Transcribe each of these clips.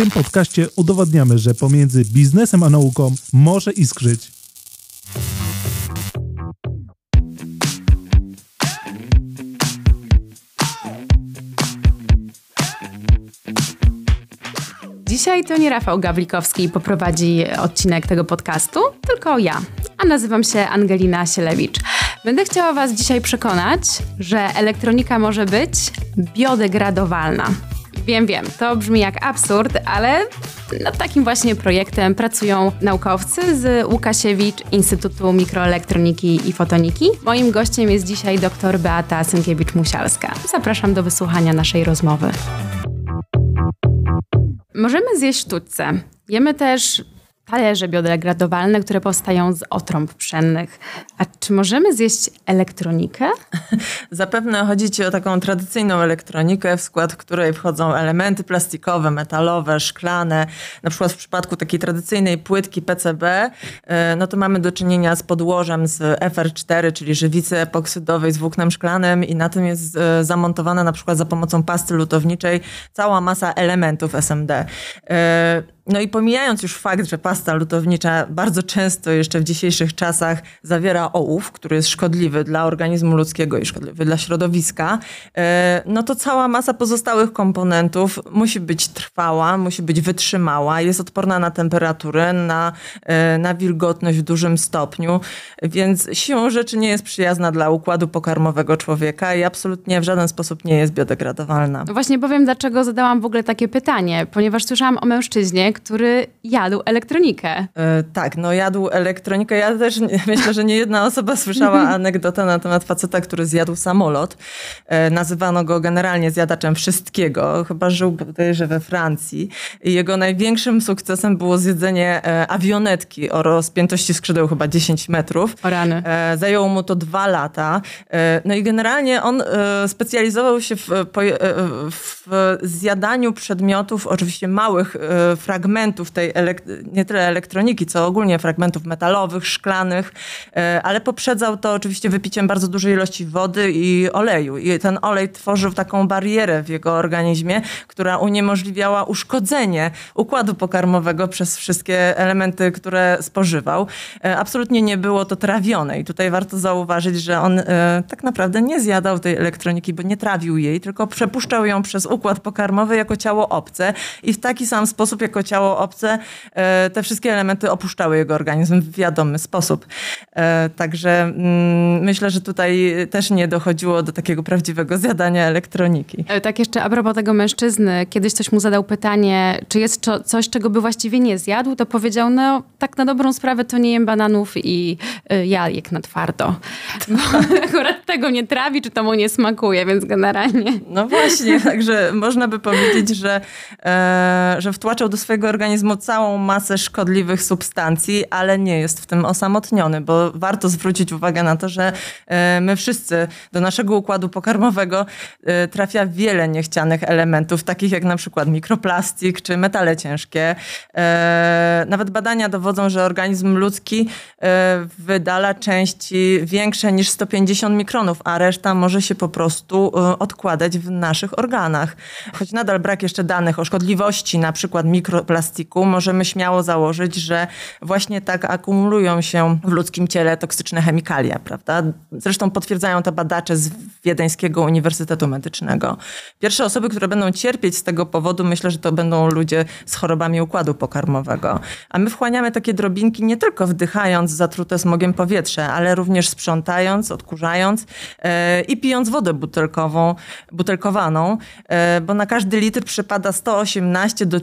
tym podcaście udowadniamy, że pomiędzy biznesem a nauką może iskrzyć. Dzisiaj to nie Rafał Gawlikowski poprowadzi odcinek tego podcastu, tylko ja, a nazywam się Angelina Sielewicz. Będę chciała Was dzisiaj przekonać, że elektronika może być biodegradowalna. Wiem, wiem, to brzmi jak absurd, ale nad takim właśnie projektem pracują naukowcy z Łukasiewicz Instytutu Mikroelektroniki i Fotoniki. Moim gościem jest dzisiaj dr Beata Sękiewicz-Musialska. Zapraszam do wysłuchania naszej rozmowy. Możemy zjeść sztućce. Jemy też talerze biodegradowalne, które powstają z otrąb pszennych. A czy możemy zjeść elektronikę? Zapewne chodzi Ci o taką tradycyjną elektronikę, w skład której wchodzą elementy plastikowe, metalowe, szklane. Na przykład w przypadku takiej tradycyjnej płytki PCB, e, no to mamy do czynienia z podłożem z FR4, czyli żywicy epoksydowej z włóknem szklanym i na tym jest e, zamontowana na przykład za pomocą pasty lutowniczej cała masa elementów SMD. No i pomijając już fakt, że pasta lutownicza bardzo często jeszcze w dzisiejszych czasach zawiera ołów, który jest szkodliwy dla organizmu ludzkiego i szkodliwy dla środowiska, e, no to cała masa pozostałych komponentów musi być trwała, musi być wytrzymała, jest odporna na temperaturę, na, e, na wilgotność w dużym stopniu, więc siłą rzeczy nie jest przyjazna dla układu pokarmowego człowieka i absolutnie w żaden sposób nie jest biodegradowalna. No właśnie powiem, dlaczego zadałam w ogóle takie pytanie, ponieważ słyszałam o mężczyźnie, który jadł elektronikę. E, tak, no jadł elektronikę. Ja też myślę, że nie jedna osoba słyszała anegdotę na temat faceta, który zjadł samolot. E, nazywano go generalnie zjadaczem wszystkiego. Chyba żył bodajże we Francji. I jego największym sukcesem było zjedzenie e, awionetki o rozpiętości skrzydeł chyba 10 metrów. O rany. E, zajęło mu to dwa lata. No i generalnie on specjalizował się w, w zjadaniu przedmiotów, oczywiście małych e, fragmentów tej, nie tyle elektroniki, co ogólnie fragmentów metalowych, szklanych, e, ale poprzedzał to oczywiście wypiciem bardzo dużej ilości wody i oleju. I ten olej tworzył taką barierę w jego organizmie, która uniemożliwiała uszkodzenie układu pokarmowego przez wszystkie elementy, które spożywał. E, absolutnie nie było to trawione i tutaj warto zauważyć, że on tak naprawdę nie zjadał tej elektroniki, bo nie trawił jej, tylko przepuszczał ją przez układ pokarmowy jako ciało obce i w taki sam sposób jako ciało obce e, te wszystkie elementy opuszczały jego organizm w wiadomy sposób. E, także mm, myślę, że tutaj też nie dochodziło do takiego prawdziwego zjadania elektroniki. E, tak jeszcze a propos tego mężczyzny, kiedyś ktoś mu zadał pytanie, czy jest coś, czego by właściwie nie zjadł, to powiedział, no tak na dobrą sprawę to nie jem bananów i jajek na twardo. Bo akurat tego nie trawi, czy to mu nie smakuje, więc generalnie. No właśnie, także można by powiedzieć, że, że wtłaczał do swojego organizmu całą masę szkodliwych substancji, ale nie jest w tym osamotniony, bo warto zwrócić uwagę na to, że e, my wszyscy do naszego układu pokarmowego e, trafia wiele niechcianych elementów, takich jak na przykład mikroplastik czy metale ciężkie. E, nawet badania dowodzą, że organizm ludzki wydala części większe niż 150 mikronów, a reszta może się po prostu odkładać w naszych organach. Choć nadal brak jeszcze danych o szkodliwości na przykład mikroplastiku, możemy śmiało założyć, że właśnie tak akumulują się w ludzkim ciele toksyczne chemikalia, prawda? Zresztą potwierdzają to badacze z Wiedeńskiego Uniwersytetu Medycznego. Pierwsze osoby, które będą cierpieć z tego powodu, myślę, że to będą ludzie z chorobami układu pokarmowego. A my wchłaniamy takie drobinki nie tylko wdychając zatrute smogiem powietrze, ale również sprzątając, odkurzając yy, i pijąc wodę butelkową, butelkowaną, yy, bo na każdy litr przypada 118 do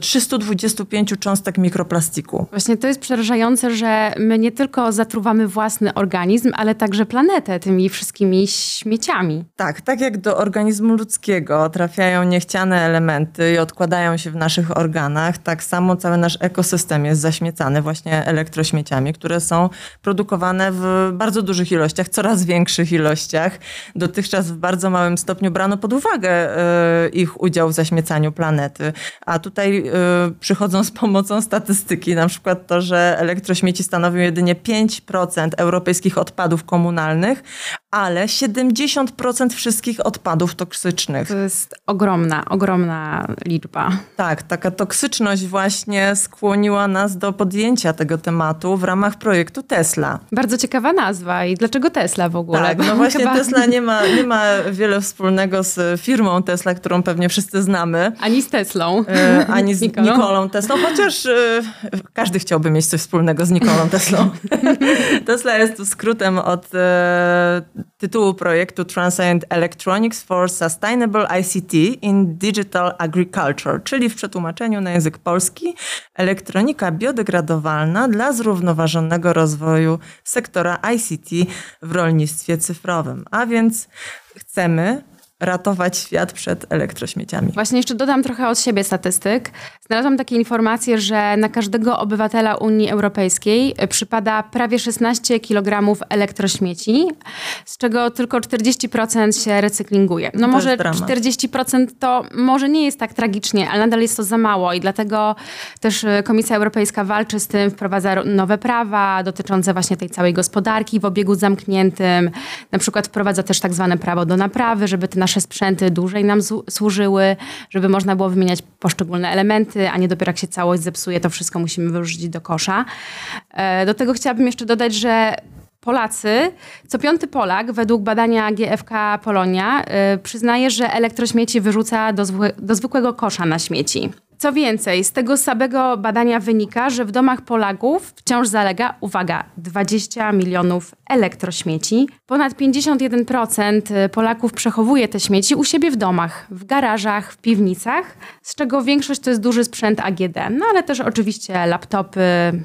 325 cząstek mikroplastiku. Właśnie to jest przerażające, że my nie tylko zatruwamy własny organizm, ale także planetę tymi wszystkimi śmieciami. Tak, tak jak do organizmu ludzkiego trafiają niechciane elementy i odkładają się w naszych organach, tak samo cały nasz ekosystem jest zaśmiecany właśnie elektrośmieciami, które są produkowane w bardzo dużych ilościach, coraz większych ilościach. Dotychczas w bardzo małym stopniu brano pod uwagę y, ich udział w zaśmiecaniu planety, a tutaj y, przychodzą z pomocą statystyki, na przykład to, że elektrośmieci stanowią jedynie 5% europejskich odpadów komunalnych, ale 70% wszystkich odpadów toksycznych. To jest ogromna, ogromna liczba. Tak, taka toksyczność właśnie skłoniła nas do podjęcia tego tematu w ramach projektu Tesla. Bardzo ciekawa nazwa i dlaczego Tesla w ogóle? Tak, no właśnie Chyba... Tesla nie ma, nie ma wiele wspólnego z firmą Tesla, którą pewnie wszyscy znamy. Ani z Teslą. E, ani z Nikolą, Nikolą Teslą, chociaż e, każdy chciałby mieć coś wspólnego z Nikolą Teslą. Tesla jest skrótem od e, tytułu projektu Transient Electronics for Sustainable ICT in Digital Agriculture, czyli w przetłumaczeniu na język polski elektronika biodegradowalna dla zrównoważonego rozwoju sektora ICT w rolnictwie cyfrowym. A więc chcemy ratować świat przed elektrośmieciami. Właśnie jeszcze dodam trochę od siebie statystyk. Znalazłam takie informacje, że na każdego obywatela Unii Europejskiej przypada prawie 16 kg elektrośmieci, z czego tylko 40% się recyklinguje. No to może 40% to może nie jest tak tragicznie, ale nadal jest to za mało i dlatego też Komisja Europejska walczy z tym, wprowadza nowe prawa dotyczące właśnie tej całej gospodarki w obiegu zamkniętym. Na przykład wprowadza też tak zwane prawo do naprawy, żeby te nasze sprzęty dłużej nam służyły, żeby można było wymieniać poszczególne elementy, a nie dopiero jak się całość zepsuje, to wszystko musimy wyrzucić do kosza. E, do tego chciałabym jeszcze dodać, że Polacy, co piąty Polak według badania GFK Polonia yy, przyznaje, że elektrośmieci wyrzuca do, do zwykłego kosza na śmieci. Co więcej, z tego samego badania wynika, że w domach Polaków wciąż zalega, uwaga, 20 milionów elektrośmieci. Ponad 51% Polaków przechowuje te śmieci u siebie w domach, w garażach, w piwnicach, z czego większość to jest duży sprzęt AGD, no ale też oczywiście laptopy,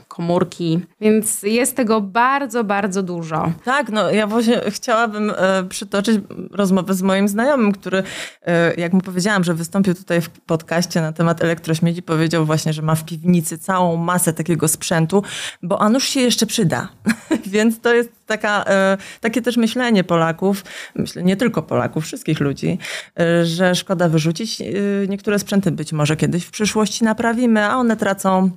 komórki, więc jest tego bardzo, bardzo dużo. Tak, no ja właśnie chciałabym e, przytoczyć rozmowę z moim znajomym, który, e, jak mu powiedziałam, że wystąpił tutaj w podcaście na temat elektrośmieci, elektrośmieci powiedział właśnie, że ma w piwnicy całą masę takiego sprzętu, bo a nuż się jeszcze przyda. Więc to jest taka, e, takie też myślenie Polaków, myślę nie tylko Polaków, wszystkich ludzi, e, że szkoda wyrzucić. E, niektóre sprzęty być może kiedyś w przyszłości naprawimy, a one tracą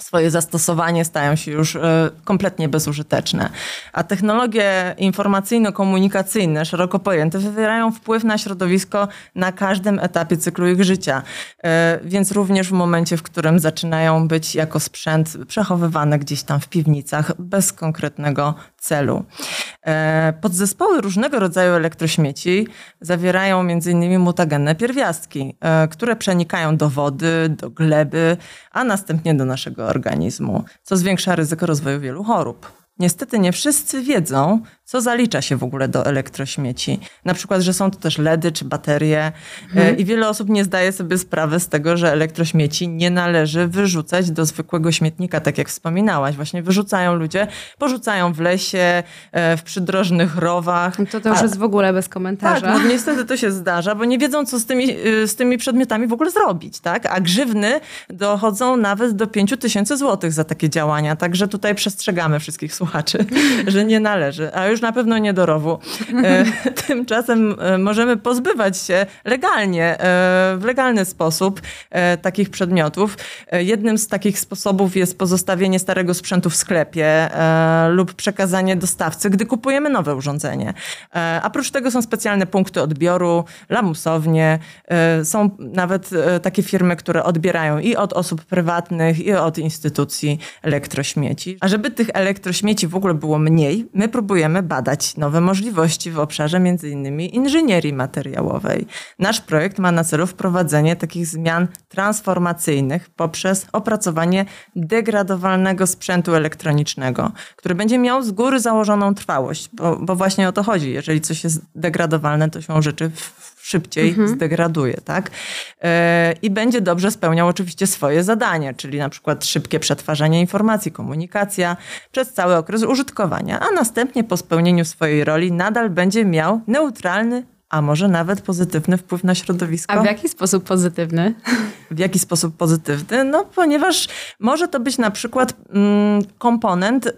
swoje zastosowanie stają się już e, kompletnie bezużyteczne. A technologie informacyjno-komunikacyjne, szeroko pojęte, wywierają wpływ na środowisko na każdym etapie cyklu ich życia. E, więc również w momencie, w którym zaczynają być jako sprzęt przechowywane gdzieś tam w piwnicach bez konkretnego celu. E, podzespoły różnego rodzaju elektrośmieci zawierają m.in. mutagenne pierwiastki, które przenikają do wody, do gleby, a następnie do naszego organizmu, co zwiększa ryzyko rozwoju wielu chorób. Niestety nie wszyscy wiedzą, co zalicza się w ogóle do elektrośmieci. Na przykład, że są to też LEDy czy baterie e, mhm. i wiele osób nie zdaje sobie sprawy z tego, że elektrośmieci nie należy wyrzucać do zwykłego śmietnika, tak jak wspominałaś. Właśnie wyrzucają ludzie, porzucają w lesie, e, w przydrożnych rowach. No to to już A, jest w ogóle bez komentarza. Tak, no niestety to się zdarza, bo nie wiedzą, co z tymi, e, z tymi przedmiotami w ogóle zrobić, tak? A grzywny dochodzą nawet do 5 tysięcy złotych za takie działania, także tutaj przestrzegamy wszystkich słuchaczy, że nie należy. A już już na pewno nie do rowu. E, tymczasem e, możemy pozbywać się legalnie, e, w legalny sposób takich przedmiotów. Jednym z takich sposobów jest pozostawienie starego sprzętu w sklepie lub przekazanie dostawcy, gdy kupujemy nowe urządzenie. A oprócz tego są specjalne punkty odbioru, lamusownie. Są nawet takie firmy, które odbierają i od osób prywatnych, i od instytucji elektrośmieci. A żeby tych elektrośmieci w ogóle było mniej, my próbujemy badać nowe możliwości w obszarze m.in. inżynierii materiałowej. Nasz projekt ma na celu wprowadzenie takich zmian transformacyjnych poprzez opracowanie degradowalnego sprzętu elektronicznego, który będzie miał z góry założoną trwałość, bo, bo właśnie o to chodzi. Jeżeli coś jest degradowalne, to się rzeczy w szybciej mhm. zdegraduje, tak? E, I będzie dobrze spełniał oczywiście swoje zadania, czyli na przykład szybkie przetwarzanie informacji, komunikacja przez cały okres użytkowania, a następnie po spełnieniu swojej roli nadal będzie miał neutralny a może nawet pozytywny wpływ na środowisko. A w jaki sposób pozytywny? W jaki sposób pozytywny? No, ponieważ może to być na przykład mm, komponent y,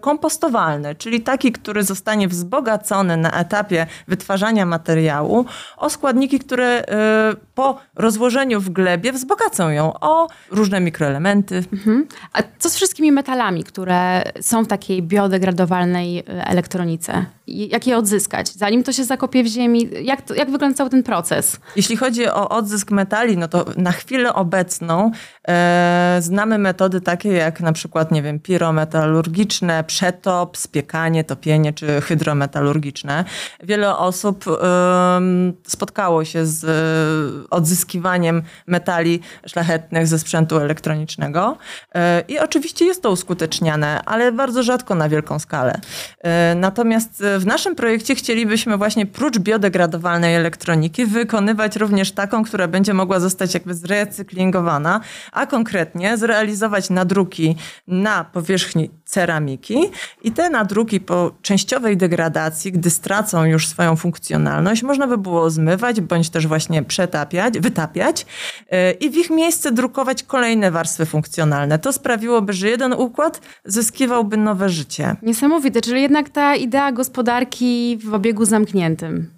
kompostowalny, czyli taki, który zostanie wzbogacony na etapie wytwarzania materiału o składniki, które y, po rozłożeniu w glebie wzbogacą ją o różne mikroelementy. Mhm. A co z wszystkimi metalami, które są w takiej biodegradowalnej elektronice? Jak je odzyskać? Zanim to się zakopie w ziemi, jak, to, jak wygląda cały ten proces? Jeśli chodzi o odzysk metali, no to na chwilę obecną e, znamy metody takie jak na przykład, nie wiem, pirometalurgiczne, przetop, spiekanie, topienie czy hydrometalurgiczne. Wiele osób e, spotkało się z e, odzyskiwaniem metali szlachetnych ze sprzętu elektronicznego e, i oczywiście jest to uskuteczniane, ale bardzo rzadko na wielką skalę. E, natomiast w naszym projekcie chcielibyśmy właśnie prócz biodegradowalnej elektroniki wykonywać również taką, która będzie mogła zostać jakby zrecyklingowana, a konkretnie zrealizować nadruki na powierzchni ceramiki i te nadruki po częściowej degradacji, gdy stracą już swoją funkcjonalność, można by było zmywać bądź też właśnie przetapiać, wytapiać e, i w ich miejsce drukować kolejne warstwy funkcjonalne. To sprawiłoby, że jeden układ zyskiwałby nowe życie. Niesamowite, czyli jednak ta idea gospodarki w obiegu zamkniętym.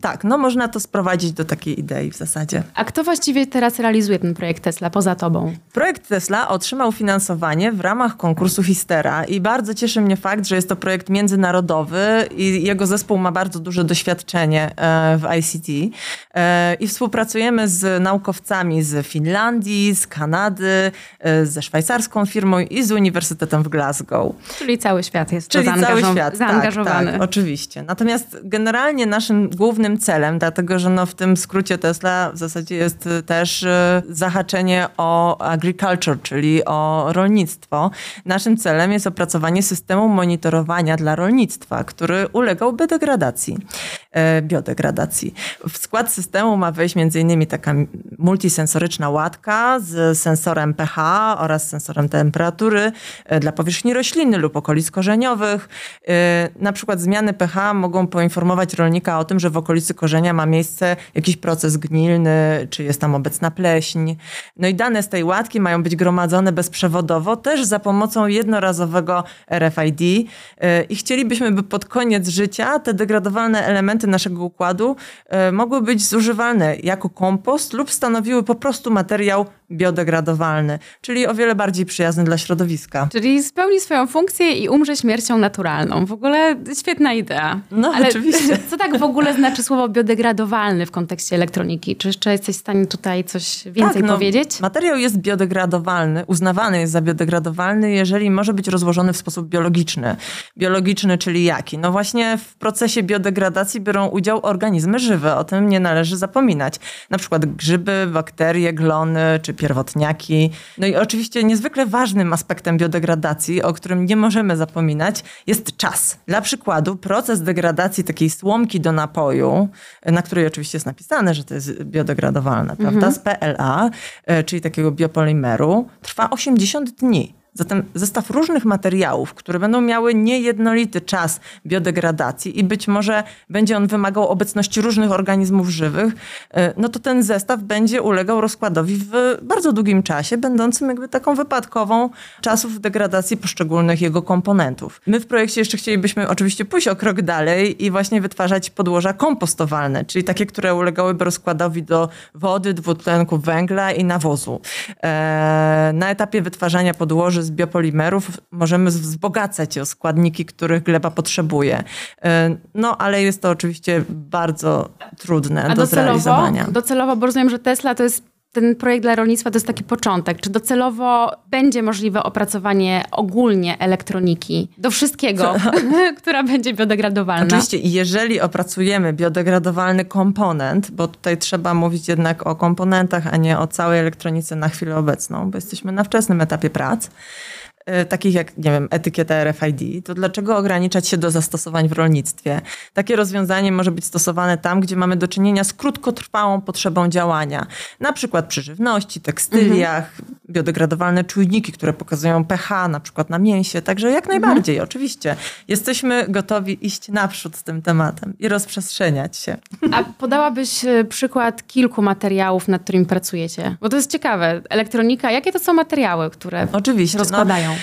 Tak, no można to sprowadzić do takiej idei w zasadzie. A kto właściwie teraz realizuje ten projekt Tesla poza tobą? Projekt Tesla otrzymał finansowanie w ramach konkursu Histera i bardzo cieszy mnie fakt, że jest to projekt międzynarodowy i jego zespół ma bardzo duże doświadczenie e, w ICT e, i współpracujemy z naukowcami z Finlandii, z Kanady, e, ze szwajcarską firmą i z Uniwersytetem w Glasgow. Czyli cały świat jest Czyli cały świat, zaangażowany. Tak, tak, oczywiście. Natomiast generalnie naszym głównym celem, dlatego że no w tym skrócie Tesla w zasadzie jest też zahaczenie o agriculture, czyli o rolnictwo. Naszym celem jest opracowanie systemu monitorowania dla rolnictwa, który ulegałby degradacji, e, biodegradacji. W skład systemu ma wejść m.in. taka multisensoryczna łatka z sensorem pH oraz sensorem temperatury dla powierzchni rośliny lub okolic korzeniowych. Na przykład zmiany pH mogą poinformować rolnika o tym, że w okolicy korzenia ma miejsce jakiś proces gnilny, czy jest tam obecna pleśń. No i dane z tej łatki mają być gromadzone bezprzewodowo, też za pomocą jednorazowego RFID e, i chcielibyśmy, by pod koniec życia te degradowalne elementy naszego układu e, mogły być zużywalne jako kompost lub stanowiły po prostu materiał biodegradowalny, czyli o wiele bardziej przyjazny dla środowiska. Czyli spełni swoją funkcję i umrze śmiercią naturalną. W ogóle świetna idea. No, Ale oczywiście. Co tak w ogóle znaczy słowo biodegradowalny w kontekście elektroniki? Czy jeszcze jesteś w stanie tutaj coś więcej tak, no, powiedzieć? Materiał jest biodegradowalny, uznawany jest za biodegradowalny, jeżeli może być rozłożony w sposób biologiczny. Biologiczny, czyli jaki? No właśnie w procesie biodegradacji biorą udział organizmy żywe, o tym nie należy zapominać. Na przykład grzyby, bakterie, glony czy pierwotniaki. No i oczywiście niezwykle ważnym aspektem biodegradacji, o którym nie możemy zapominać, jest czas. Dla przykładu proces degradacji takiej słomki do napoju, na której oczywiście jest napisane, że to jest biodegradowalne, mhm. prawda, z PLA, e, czyli takiego biopolimeru, trwa 80 dni. Zatem zestaw różnych materiałów, które będą miały niejednolity czas biodegradacji i być może będzie on wymagał obecności różnych organizmów żywych, e, no to ten zestaw będzie ulegał rozkładowi w bardzo długim czasie, będącym jakby taką wypadkową czasów degradacji poszczególnych jego komponentów. My w projekcie jeszcze chcielibyśmy oczywiście pójść o krok dalej i właśnie wytwarzać podłoża kompostowalne, czyli takie, które ulegałyby rozkładowi do wody, dwutlenku węgla i nawozu. E, na etapie wytwarzania podłoży z biopolimerów możemy wzbogacać o składniki, których gleba potrzebuje. E, no, ale jest to oczywiście bardzo trudne A do docelowo, zrealizowania. Docelowo, bo rozumiem, że Tesla to jest ten projekt dla rolnictwa to jest taki początek. Czy docelowo będzie możliwe opracowanie ogólnie elektroniki do wszystkiego, która będzie biodegradowalna? Oczywiście, jeżeli opracujemy biodegradowalny komponent, bo tutaj trzeba mówić jednak o komponentach, a nie o całej elektronice na chwilę obecną, bo jesteśmy na wczesnym etapie prac. E, takich jak, nie wiem, etykieta RFID, to dlaczego ograniczać się do zastosowań w rolnictwie? Takie rozwiązanie może być stosowane tam, gdzie mamy do czynienia z krótkotrwałą potrzebą działania. Na przykład przy żywności, tekstyliach, mhm. biodegradowalne czujniki, które pokazują pH na przykład na mięsie. Także jak Mhm. najbardziej, oczywiście. Jesteśmy gotowi iść naprzód z tym tematem i rozprzestrzeniać się. A podałabyś e, przykład kilku materiałów, nad którymi pracujecie? Bo to jest ciekawe. Elektronika, jakie to są materiały, które Oczywiście. no, rozkładają? E,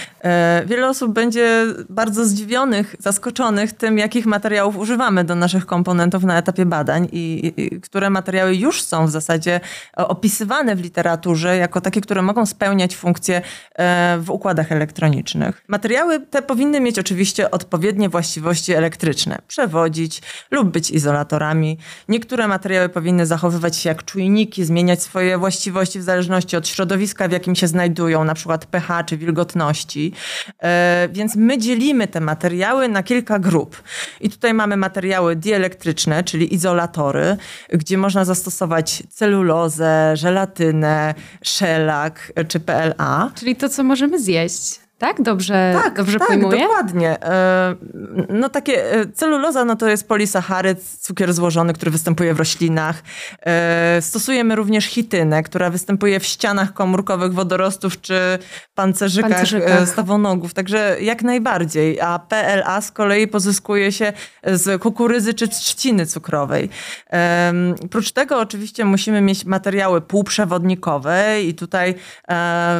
Wiele osób będzie bardzo zdziwionych, zaskoczonych tym, jakich materiałów używamy do naszych komponentów na etapie badań i, i które materiały już są w zasadzie e, opisywane w literaturze jako takie, które mogą spełniać funkcje e, w układach elektronicznych. Materiały te powinny mieć oczywiście odpowiednie właściwości elektryczne, przewodzić lub być izolatorami. Niektóre materiały powinny zachowywać się jak czujniki, zmieniać swoje właściwości w zależności od środowiska, w jakim się znajdują, na przykład pH czy wilgotności. E, Więc my dzielimy te materiały na kilka grup. I tutaj mamy materiały dielektryczne, czyli izolatory, gdzie można zastosować celulozę, żelatynę, szelak e, czy PLA. Czyli to, co możemy zjeść. Tak? Dobrze, dobrze tak, pojmuję? dokładnie. E, No takie, e, celuloza no to jest polisacharyd, cukier złożony, który występuje w roślinach. E, Stosujemy również chitynę, która występuje w ścianach komórkowych wodorostów czy pancerzykach, Pancerzykach. stawonogów, także jak najbardziej. A PLA z kolei pozyskuje się z kukurydzy czy trzciny cukrowej. Prócz tego oczywiście musimy mieć materiały półprzewodnikowe i tutaj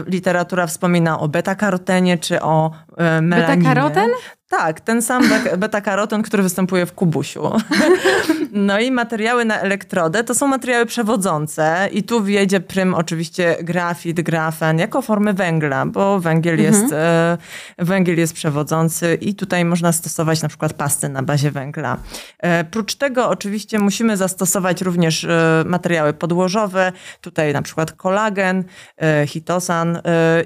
literatura wspomina o beta-karotenie czy o e, melaninie. Beta-karoten? Tak, ten sam be- beta-karoten, który występuje w kubusiu. No i materiały na elektrodę to są materiały przewodzące i tu wjedzie prym oczywiście grafit, grafen jako formy węgla, bo węgiel jest, e, węgiel jest przewodzący i tutaj można stosować na przykład pasty na bazie węgla. E, prócz tego oczywiście musimy zastosować również e, materiały podłożowe, tutaj na przykład kolagen, hitosan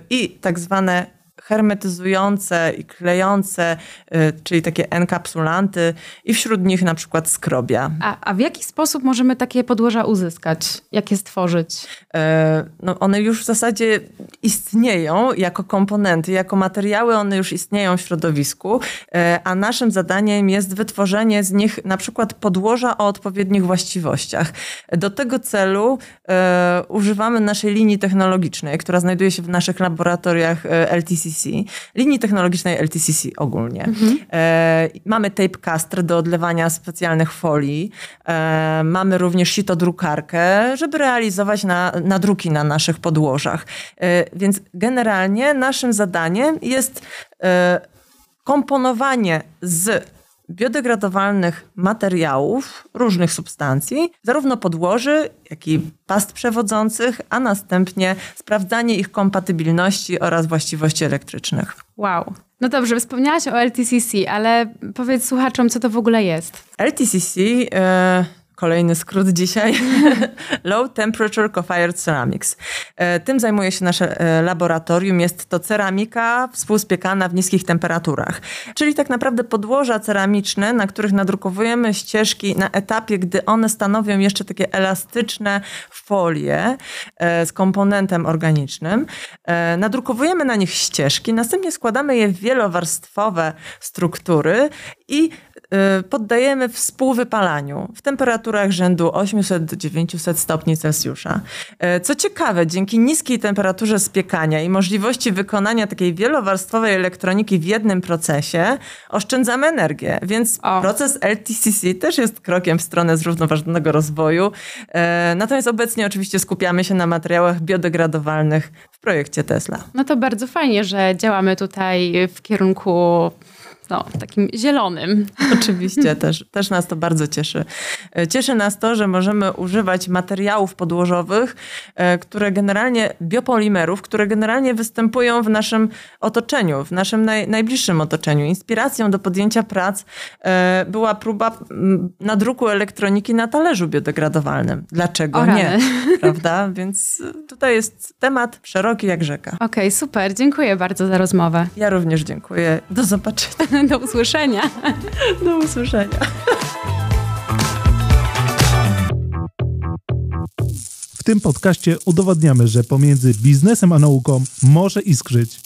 i tak zwane hermetyzujące i klejące, y, czyli takie enkapsulanty i wśród nich na przykład skrobia. A, a w jaki sposób możemy takie podłoża uzyskać? Jak je stworzyć? E, No, one już w zasadzie istnieją jako komponenty, jako materiały, one już istnieją w środowisku, e, a naszym zadaniem jest wytworzenie z nich na przykład podłoża o odpowiednich właściwościach. Do tego celu e, używamy naszej linii technologicznej, która znajduje się w naszych laboratoriach e, LTCC, linii technologicznej LTCC ogólnie. E, mamy tape caster do odlewania specjalnych folii. E, mamy również sitodrukarkę, żeby realizować na, nadruki na naszych podłożach. E, więc generalnie naszym zadaniem jest e, komponowanie z biodegradowalnych materiałów, różnych substancji, zarówno podłoży, jak i past przewodzących, a następnie sprawdzanie ich kompatybilności oraz właściwości elektrycznych. Wow. No dobrze, wspomniałaś o LTCC, ale powiedz słuchaczom, co to w ogóle jest. LTCC, kolejny skrót dzisiaj, Low Temperature Co-Fired Ceramics. E, tym zajmuje się nasze e, laboratorium. Jest to ceramika współspiekana w niskich temperaturach. Czyli tak naprawdę podłoża ceramiczne, na których nadrukowujemy ścieżki na etapie, gdy one stanowią jeszcze takie elastyczne folie e, z komponentem organicznym. Nadrukowujemy na nich ścieżki, następnie składamy je w wielowarstwowe struktury i poddajemy współwypalaniu w temperaturach rzędu 800-900 stopni Celsjusza. E, Co ciekawe, dzięki niskiej temperaturze spiekania i możliwości wykonania takiej wielowarstwowej elektroniki w jednym procesie oszczędzamy energię, więc O. proces LTCC też jest krokiem w stronę zrównoważonego rozwoju. E, Natomiast obecnie oczywiście skupiamy się na materiałach biodegradowalnych w projekcie Tesla. No to bardzo fajnie, że działamy tutaj w kierunku no, takim zielonym. Oczywiście, też, też nas to bardzo cieszy. E, Cieszy nas to, że możemy używać materiałów podłożowych, e, które generalnie, biopolimerów, które generalnie występują w naszym otoczeniu, w naszym naj, najbliższym otoczeniu. Inspiracją do podjęcia prac e, była próba nadruku elektroniki na talerzu biodegradowalnym. Dlaczego O nie? Prawda? Więc tutaj jest temat szeroki jak rzeka. Okej, super. Dziękuję bardzo za rozmowę. Ja również dziękuję. Do zobaczenia. Do usłyszenia. Do usłyszenia. W tym podcaście udowadniamy, że pomiędzy biznesem a nauką może iskrzyć.